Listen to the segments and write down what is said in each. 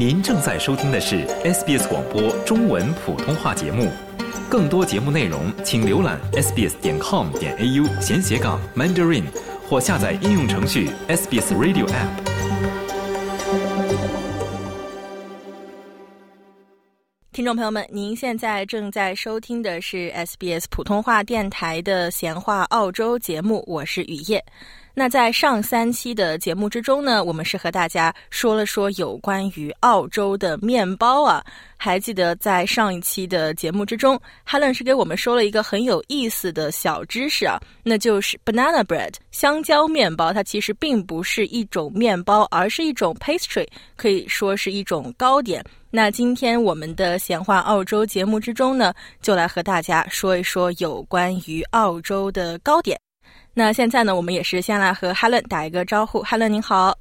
您正在收听的是 SBS 广播中文普通话节目。更多节目内容，请浏览 sbs 点 com 点 au 闲斜杠 mandarin，或下载应用程序 SBS Radio App。听众朋友们，您现在正在收听的是 SBS 普通话电台的闲话澳洲节目，我是雨夜。那在上三期的节目之中呢，我们是和大家说了说有关于澳洲的面包啊。还记得在上一期的节目之中，Helen 是给我们说了一个很有意思的小知识啊，那就是 banana bread 香蕉面包，它其实并不是一种面包，而是一种 pastry，可以说是一种糕点。那今天我们的闲话澳洲节目之中呢，就来和大家说一说有关于澳洲的糕点。那现在呢，我们也是先来和 Helen 打一个招呼。Helen 您好，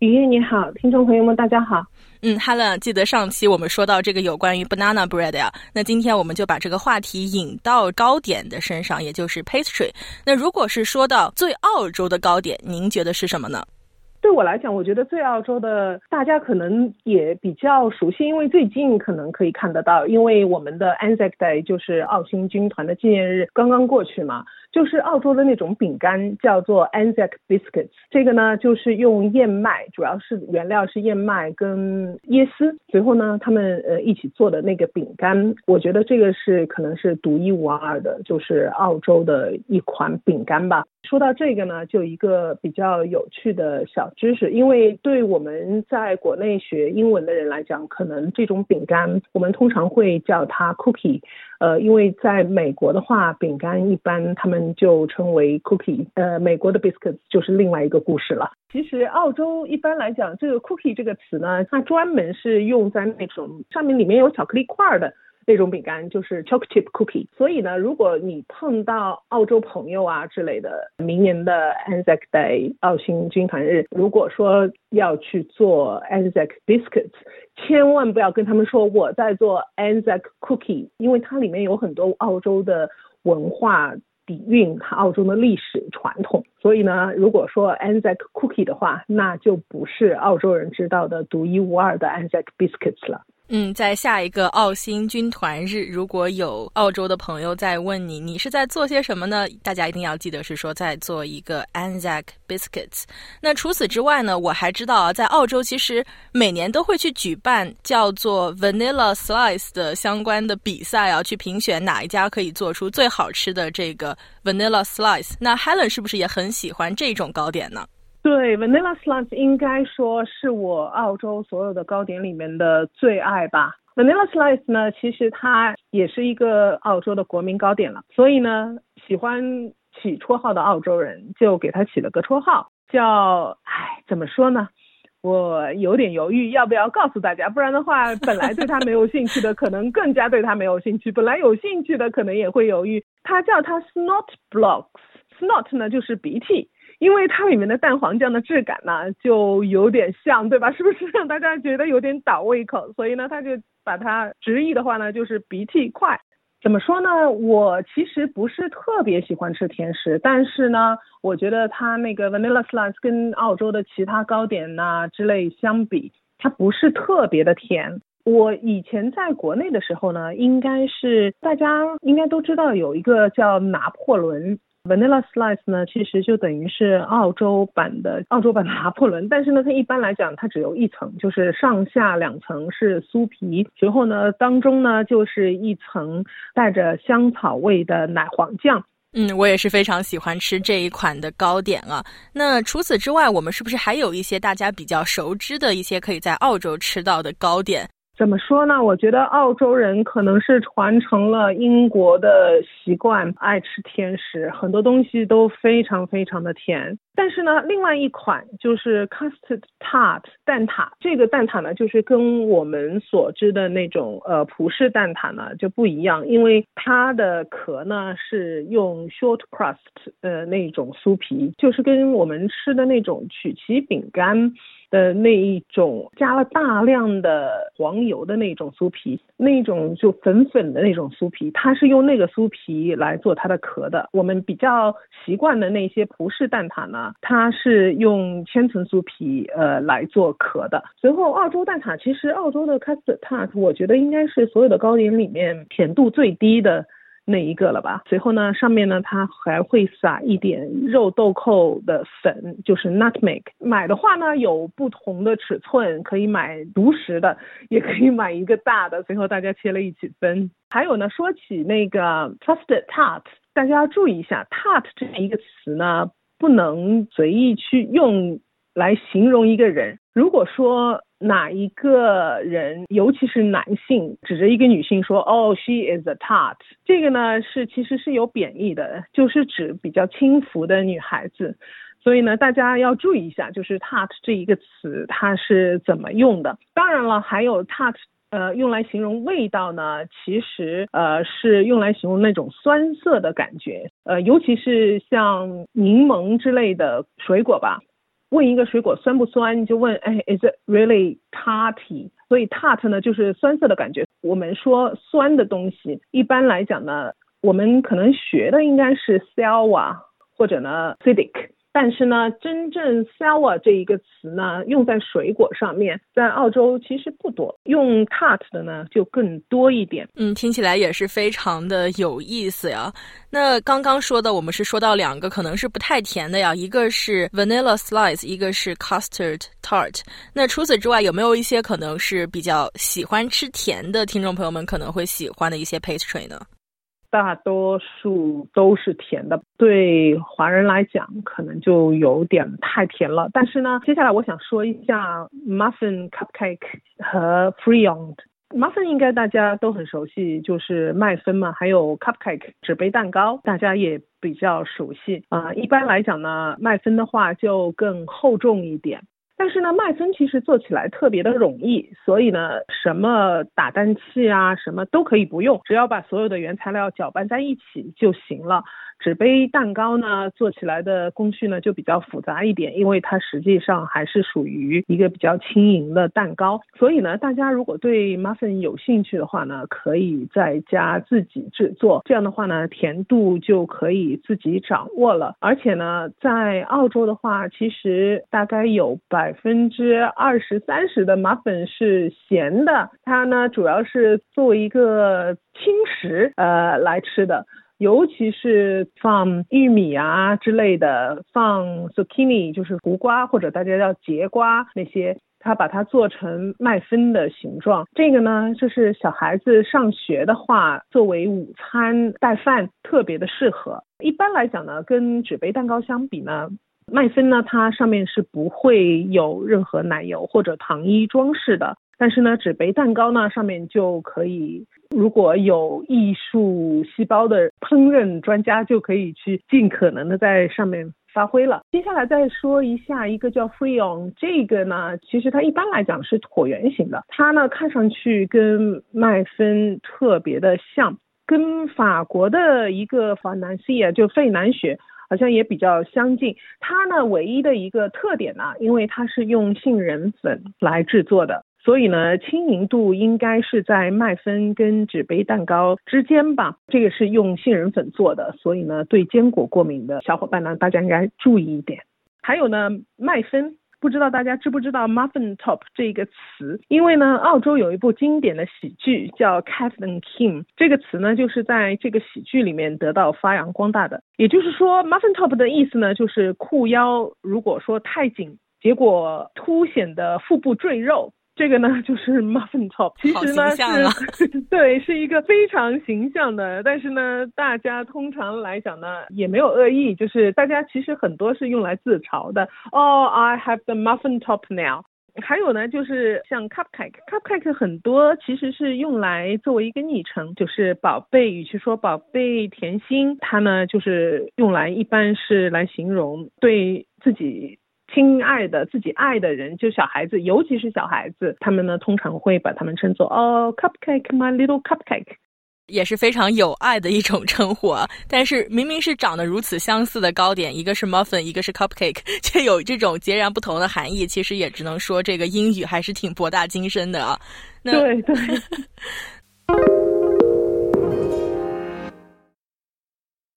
雨夜你好，听众朋友们大家好。嗯，Helen，记得上期我们说到这个有关于 banana bread 呀，那今天我们就把这个话题引到糕点的身上，也就是 pastry。那如果是说到最澳洲的糕点，您觉得是什么呢？对我来讲，我觉得最澳洲的，大家可能也比较熟悉，因为最近可能可以看得到，因为我们的 Anzac Day 就是澳新军团的纪念日刚刚过去嘛。就是澳洲的那种饼干，叫做 Anzac biscuits。这个呢，就是用燕麦，主要是原料是燕麦跟椰丝，随后呢，他们呃一起做的那个饼干。我觉得这个是可能是独一无二的，就是澳洲的一款饼干吧。说到这个呢，就一个比较有趣的小知识，因为对我们在国内学英文的人来讲，可能这种饼干我们通常会叫它 cookie。呃，因为在美国的话，饼干一般他们就称为 cookie，呃，美国的 biscuits 就是另外一个故事了。其实澳洲一般来讲，这个 cookie 这个词呢，它专门是用在那种上面里面有巧克力块的。那种饼干就是 chocolate chip cookie，所以呢，如果你碰到澳洲朋友啊之类的，明年的 Anzac Day 澳新军团日，如果说要去做 Anzac biscuits，千万不要跟他们说我在做 Anzac cookie，因为它里面有很多澳洲的文化底蕴和澳洲的历史传统，所以呢，如果说 Anzac cookie 的话，那就不是澳洲人知道的独一无二的 Anzac biscuits 了。嗯，在下一个澳新军团日，如果有澳洲的朋友在问你，你是在做些什么呢？大家一定要记得是说在做一个 Anzac biscuits。那除此之外呢，我还知道啊，在澳洲其实每年都会去举办叫做 Vanilla Slice 的相关的比赛啊，去评选哪一家可以做出最好吃的这个 Vanilla Slice。那 Helen 是不是也很喜欢这种糕点呢？对，Vanilla Slice 应该说是我澳洲所有的糕点里面的最爱吧。Vanilla Slice 呢，其实它也是一个澳洲的国民糕点了，所以呢，喜欢起绰号的澳洲人就给它起了个绰号，叫……唉，怎么说呢？我有点犹豫要不要告诉大家，不然的话，本来对它没有兴趣的，可能更加对它没有兴趣；本来有兴趣的，可能也会犹豫。它叫它 Snot Blocks，Snot 呢就是鼻涕。因为它里面的蛋黄酱的质感呢，就有点像，对吧？是不是让大家觉得有点倒胃口？所以呢，他就把它直译的话呢，就是鼻涕块。怎么说呢？我其实不是特别喜欢吃甜食，但是呢，我觉得它那个 vanilla slice 跟澳洲的其他糕点呐之类相比，它不是特别的甜。我以前在国内的时候呢，应该是大家应该都知道有一个叫拿破仑。Vanilla slice 呢，其实就等于是澳洲版的澳洲版的拿破仑，但是呢，它一般来讲它只有一层，就是上下两层是酥皮，随后呢，当中呢就是一层带着香草味的奶黄酱。嗯，我也是非常喜欢吃这一款的糕点啊。那除此之外，我们是不是还有一些大家比较熟知的一些可以在澳洲吃到的糕点？怎么说呢？我觉得澳洲人可能是传承了英国的习惯，爱吃甜食，很多东西都非常非常的甜。但是呢，另外一款就是 custard tart 蛋挞，这个蛋挞呢，就是跟我们所知的那种呃葡式蛋挞呢就不一样，因为它的壳呢是用 short crust 呃那种酥皮，就是跟我们吃的那种曲奇饼干。的那一种加了大量的黄油的那种酥皮，那种就粉粉的那种酥皮，它是用那个酥皮来做它的壳的。我们比较习惯的那些葡式蛋挞呢，它是用千层酥皮呃来做壳的。随后，澳洲蛋挞其实澳洲的 custard tart，我觉得应该是所有的糕点里面甜度最低的。那一个了吧？随后呢，上面呢，它还会撒一点肉豆蔻的粉，就是 nutmeg。买的话呢，有不同的尺寸，可以买独食的，也可以买一个大的。随后大家切了一起分。还有呢，说起那个 trusted tart，大家要注意一下，tart 这一个词呢，不能随意去用来形容一个人。如果说哪一个人，尤其是男性，指着一个女性说：“哦，she is a tart。”这个呢是其实是有贬义的，就是指比较轻浮的女孩子。所以呢，大家要注意一下，就是 tart 这一个词它是怎么用的。当然了，还有 tart，呃，用来形容味道呢，其实呃是用来形容那种酸涩的感觉，呃，尤其是像柠檬之类的水果吧。问一个水果酸不酸，你就问，哎，is it really tarty？所以 tart 呢就是酸涩的感觉。我们说酸的东西，一般来讲呢，我们可能学的应该是 sour 或者呢 acidic。但是呢，真正 sour 这一个词呢，用在水果上面，在澳洲其实不多，用 tart 的呢就更多一点。嗯，听起来也是非常的有意思呀。那刚刚说的，我们是说到两个可能是不太甜的呀，一个是 vanilla slice，一个是 custard tart。那除此之外，有没有一些可能是比较喜欢吃甜的听众朋友们可能会喜欢的一些 pastry 呢？大多数都是甜的，对华人来讲可能就有点太甜了。但是呢，接下来我想说一下 muffin cupcake 和 friand。muffin 应该大家都很熟悉，就是麦芬嘛，还有 cupcake 纸杯蛋糕，大家也比较熟悉啊。一般来讲呢，麦芬的话就更厚重一点。但是呢，麦芬其实做起来特别的容易，所以呢，什么打蛋器啊，什么都可以不用，只要把所有的原材料搅拌在一起就行了。纸杯蛋糕呢，做起来的工序呢就比较复杂一点，因为它实际上还是属于一个比较轻盈的蛋糕。所以呢，大家如果对 muffin 有兴趣的话呢，可以在家自己制作。这样的话呢，甜度就可以自己掌握了。而且呢，在澳洲的话，其实大概有百分之二十三十的 muffin 是咸的，它呢主要是作为一个轻食呃来吃的。尤其是放玉米啊之类的，放 zucchini 就是胡瓜或者大家叫节瓜那些，它把它做成麦芬的形状。这个呢，就是小孩子上学的话，作为午餐带饭特别的适合。一般来讲呢，跟纸杯蛋糕相比呢，麦芬呢它上面是不会有任何奶油或者糖衣装饰的。但是呢，纸杯蛋糕呢上面就可以。如果有艺术细胞的烹饪专家，就可以去尽可能的在上面发挥了。接下来再说一下一个叫 Freeon，这个呢，其实它一般来讲是椭圆形的，它呢看上去跟麦芬特别的像，跟法国的一个法南西啊，就费南雪好像也比较相近。它呢唯一的一个特点呢，因为它是用杏仁粉来制作的。所以呢，轻盈度应该是在麦芬跟纸杯蛋糕之间吧。这个是用杏仁粉做的，所以呢，对坚果过敏的小伙伴呢，大家应该注意一点。还有呢，麦芬，不知道大家知不知道 muffin top 这个词？因为呢，澳洲有一部经典的喜剧叫 Captain Kim，这个词呢，就是在这个喜剧里面得到发扬光大的。也就是说，muffin top 的意思呢，就是裤腰如果说太紧，结果凸显的腹部赘肉。这个呢就是 muffin top，其实呢是，对，是一个非常形象的，但是呢，大家通常来讲呢也没有恶意，就是大家其实很多是用来自嘲的。哦，I have the muffin top now。还有呢，就是像 cupcake，cupcake 很多其实是用来作为一个昵称，就是宝贝，与其说宝贝甜心，它呢就是用来一般是来形容对自己。亲爱的，自己爱的人，就小孩子，尤其是小孩子，他们呢通常会把他们称作哦，cupcake，my little cupcake，也是非常有爱的一种称呼啊。但是明明是长得如此相似的糕点，一个是 muffin，一个是 cupcake，却有这种截然不同的含义。其实也只能说这个英语还是挺博大精深的啊。对对。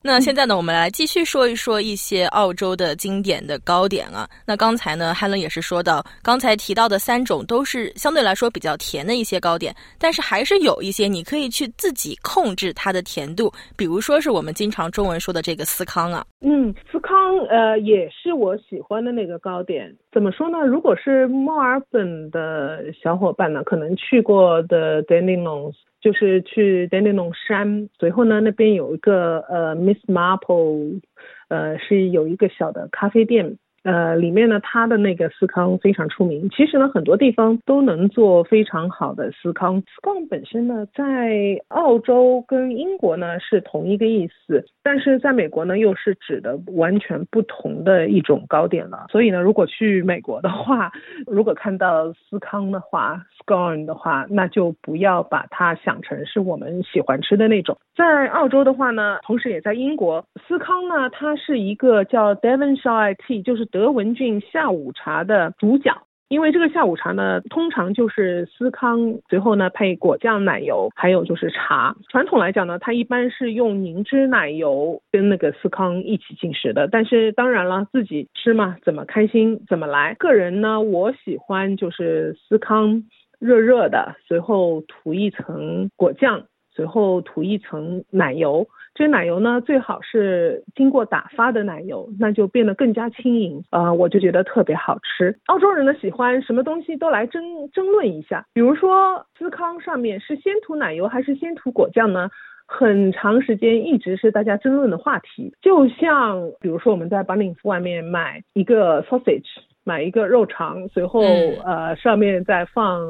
那现在呢，我们来继续说一说一些澳洲的经典的糕点啊。那刚才呢，Helen 也是说到，刚才提到的三种都是相对来说比较甜的一些糕点，但是还是有一些你可以去自己控制它的甜度，比如说是我们经常中文说的这个司康啊。嗯，司康呃也是我喜欢的那个糕点。怎么说呢？如果是墨尔本的小伙伴呢，可能去过的 Dandenongs。就是去 Dandenong 山，随后呢，那边有一个呃 Miss Marple，呃是有一个小的咖啡店。呃，里面呢，它的那个司康非常出名。其实呢，很多地方都能做非常好的司康。司康本身呢，在澳洲跟英国呢是同一个意思，但是在美国呢又是指的完全不同的一种糕点了。所以呢，如果去美国的话，如果看到司康的话，scone 的话，那就不要把它想成是我们喜欢吃的那种。在澳洲的话呢，同时也在英国，司康呢，它是一个叫 Devonshire Tea，就是德文郡下午茶的主角，因为这个下午茶呢，通常就是司康，随后呢配果酱奶油，还有就是茶。传统来讲呢，它一般是用凝脂奶油跟那个司康一起进食的。但是当然了，自己吃嘛，怎么开心怎么来。个人呢，我喜欢就是司康热热的，随后涂一层果酱，随后涂一层奶油。这奶油呢，最好是经过打发的奶油，那就变得更加轻盈啊，我就觉得特别好吃。澳洲人呢喜欢什么东西都来争争论一下，比如说司康上面是先涂奶油还是先涂果酱呢？很长时间一直是大家争论的话题。就像比如说我们在 Bunnings 外面买一个 sausage，买一个肉肠，随后呃上面再放。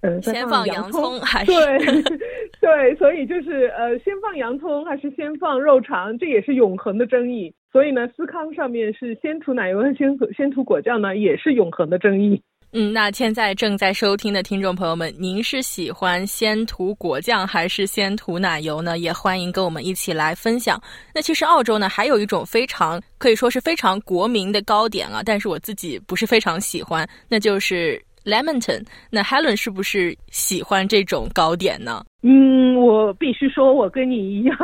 嗯，先放洋葱还是对 对，所以就是呃，先放洋葱还是先放肉肠，这也是永恒的争议。所以呢，司康上面是先涂奶油还是先先涂果酱呢，也是永恒的争议。嗯，那现在正在收听的听众朋友们，您是喜欢先涂果酱还是先涂奶油呢？也欢迎跟我们一起来分享。那其实澳洲呢，还有一种非常可以说是非常国民的糕点啊，但是我自己不是非常喜欢，那就是 Lemonton。那 Helen 是不是喜欢这种糕点呢？嗯，我必须说，我跟你一样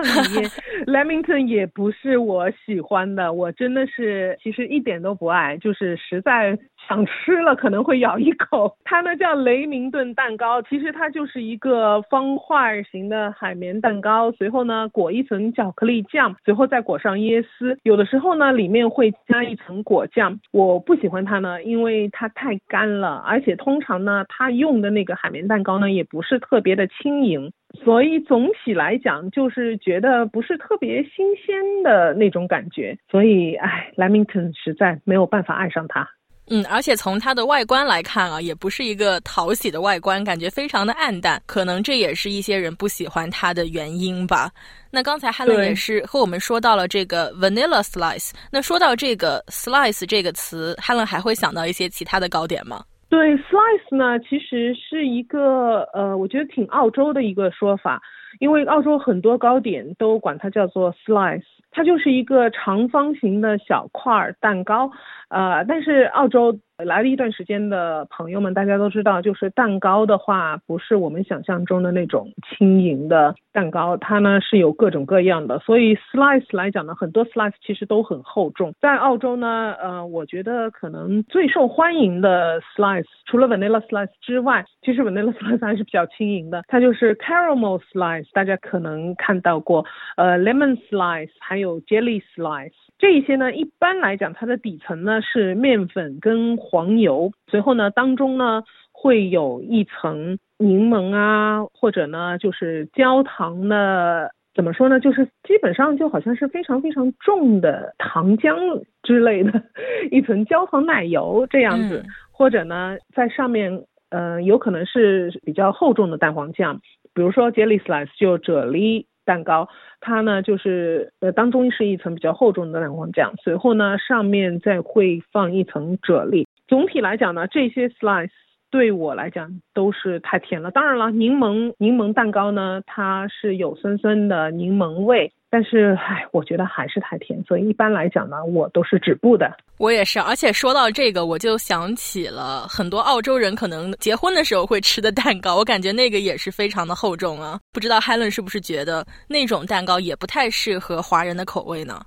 ，Lamington 也不是我喜欢的，我真的是其实一点都不爱，就是实在想吃了可能会咬一口。它呢叫雷明顿蛋糕，其实它就是一个方块型的海绵蛋糕，随后呢裹一层巧克力酱，随后再裹上椰丝，有的时候呢里面会加一层果酱。我不喜欢它呢，因为它太干了，而且通常呢它用的那个海绵蛋糕呢也不是特别的轻盈。所以总体来讲，就是觉得不是特别新鲜的那种感觉。所以，哎，Lamington 实在没有办法爱上它。嗯，而且从它的外观来看啊，也不是一个讨喜的外观，感觉非常的暗淡。可能这也是一些人不喜欢它的原因吧。那刚才 Helen 也是和我们说到了这个 Vanilla Slice。那说到这个 Slice 这个词，Helen 还会想到一些其他的糕点吗？对，slice 呢，其实是一个呃，我觉得挺澳洲的一个说法，因为澳洲很多糕点都管它叫做 slice，它就是一个长方形的小块蛋糕，呃，但是澳洲。来了一段时间的朋友们，大家都知道，就是蛋糕的话，不是我们想象中的那种轻盈的蛋糕，它呢是有各种各样的。所以 slice 来讲呢，很多 slice 其实都很厚重。在澳洲呢，呃，我觉得可能最受欢迎的 slice，除了 vanilla slice 之外，其实 vanilla slice 还是比较轻盈的。它就是 caramel slice，大家可能看到过，呃，lemon slice，还有 jelly slice。这一些呢，一般来讲，它的底层呢是面粉跟黄油，随后呢当中呢会有一层柠檬啊，或者呢就是焦糖的，怎么说呢，就是基本上就好像是非常非常重的糖浆之类的，一层焦糖奶油这样子，或者呢在上面，呃，有可能是比较厚重的蛋黄酱，比如说 jelly slice 就啫喱。蛋糕，它呢就是呃当中是一层比较厚重的蛋黄酱，随后呢上面再会放一层啫喱。总体来讲呢，这些 slice 对我来讲都是太甜了。当然了，柠檬柠檬蛋糕呢，它是有酸酸的柠檬味，但是唉，我觉得还是太甜，所以一般来讲呢，我都是止步的。我也是，而且说到这个，我就想起了很多澳洲人可能结婚的时候会吃的蛋糕，我感觉那个也是非常的厚重啊。不知道 Helen 是不是觉得那种蛋糕也不太适合华人的口味呢？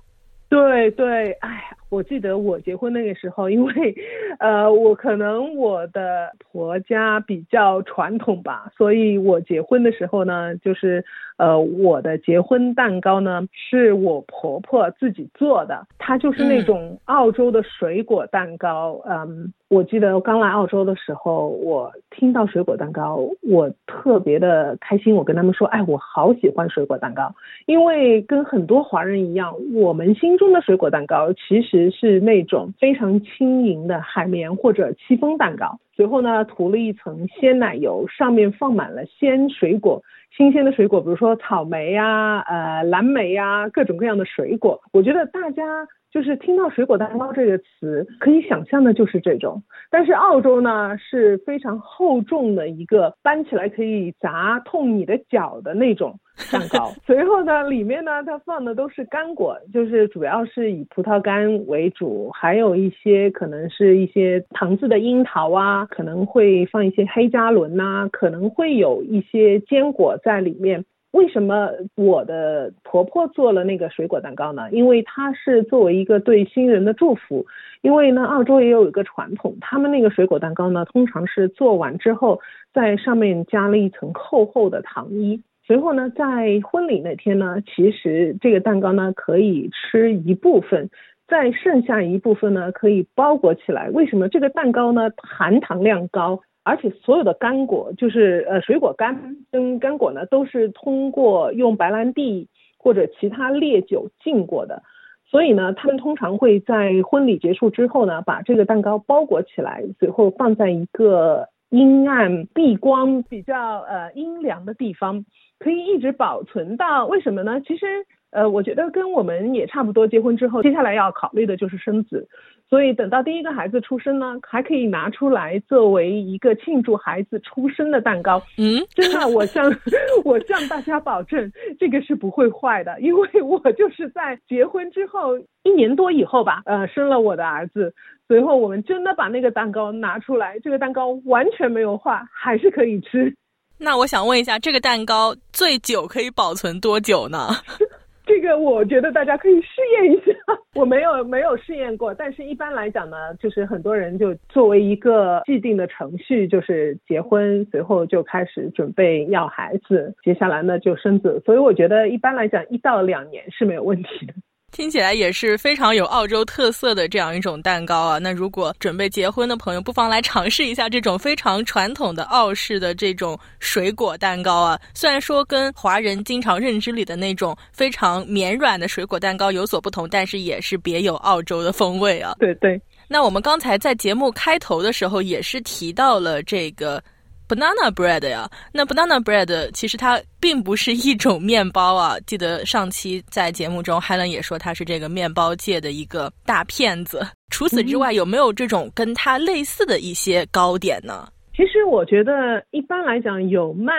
对对，哎，我记得我结婚那个时候，因为，呃，我可能我的婆家比较传统吧，所以我结婚的时候呢，就是。呃，我的结婚蛋糕呢，是我婆婆自己做的，它就是那种澳洲的水果蛋糕。嗯，我记得刚来澳洲的时候，我听到水果蛋糕，我特别的开心。我跟他们说，哎，我好喜欢水果蛋糕，因为跟很多华人一样，我们心中的水果蛋糕其实是那种非常轻盈的海绵或者戚风蛋糕，随后呢涂了一层鲜奶油，上面放满了鲜水果。新鲜的水果，比如说草莓呀、呃蓝莓呀，各种各样的水果。我觉得大家就是听到水果蛋糕这个词，可以想象的就是这种。但是澳洲呢是非常厚重的一个，搬起来可以砸痛你的脚的那种。蛋糕，随后呢，里面呢，它放的都是干果，就是主要是以葡萄干为主，还有一些可能是一些糖制的樱桃啊，可能会放一些黑加仑呐，可能会有一些坚果在里面。为什么我的婆婆做了那个水果蛋糕呢？因为它是作为一个对新人的祝福。因为呢，澳洲也有一个传统，他们那个水果蛋糕呢，通常是做完之后，在上面加了一层厚厚的糖衣。随后呢，在婚礼那天呢，其实这个蛋糕呢可以吃一部分，再剩下一部分呢可以包裹起来。为什么这个蛋糕呢含糖量高，而且所有的干果就是呃水果干跟干果呢都是通过用白兰地或者其他烈酒浸过的，所以呢，他们通常会在婚礼结束之后呢，把这个蛋糕包裹起来，随后放在一个阴暗、避光、比较呃阴凉的地方。可以一直保存到为什么呢？其实，呃，我觉得跟我们也差不多。结婚之后，接下来要考虑的就是生子，所以等到第一个孩子出生呢，还可以拿出来作为一个庆祝孩子出生的蛋糕。嗯，真的，我向 我向大家保证，这个是不会坏的，因为我就是在结婚之后一年多以后吧，呃，生了我的儿子，随后我们真的把那个蛋糕拿出来，这个蛋糕完全没有化，还是可以吃。那我想问一下，这个蛋糕最久可以保存多久呢？这个我觉得大家可以试验一下。我没有没有试验过，但是一般来讲呢，就是很多人就作为一个既定的程序，就是结婚，随后就开始准备要孩子，接下来呢就生子。所以我觉得一般来讲，一到两年是没有问题的。听起来也是非常有澳洲特色的这样一种蛋糕啊！那如果准备结婚的朋友，不妨来尝试一下这种非常传统的澳式的这种水果蛋糕啊。虽然说跟华人经常认知里的那种非常绵软的水果蛋糕有所不同，但是也是别有澳洲的风味啊。对对。那我们刚才在节目开头的时候也是提到了这个。Banana bread 呀，那 banana bread 其实它并不是一种面包啊。记得上期在节目中，Helen 也说它是这个面包界的一个大骗子。除此之外，有没有这种跟它类似的一些糕点呢？其实我觉得一般来讲，有卖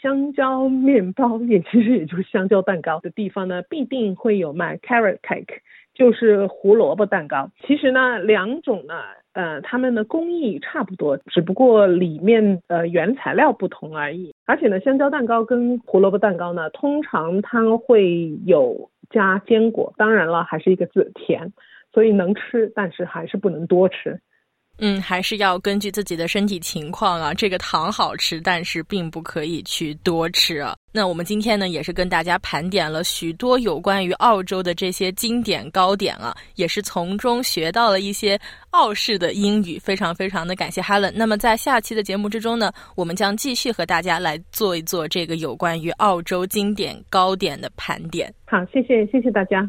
香蕉面包，也其实也就是香蕉蛋糕的地方呢，必定会有卖 carrot cake，就是胡萝卜蛋糕。其实呢，两种呢。呃，它们的工艺差不多，只不过里面呃原材料不同而已。而且呢，香蕉蛋糕跟胡萝卜蛋糕呢，通常它会有加坚果，当然了，还是一个字甜，所以能吃，但是还是不能多吃。嗯，还是要根据自己的身体情况啊。这个糖好吃，但是并不可以去多吃啊。那我们今天呢，也是跟大家盘点了许多有关于澳洲的这些经典糕点啊，也是从中学到了一些澳式的英语，非常非常的感谢 Helen。那么在下期的节目之中呢，我们将继续和大家来做一做这个有关于澳洲经典糕点的盘点。好，谢谢，谢谢大家。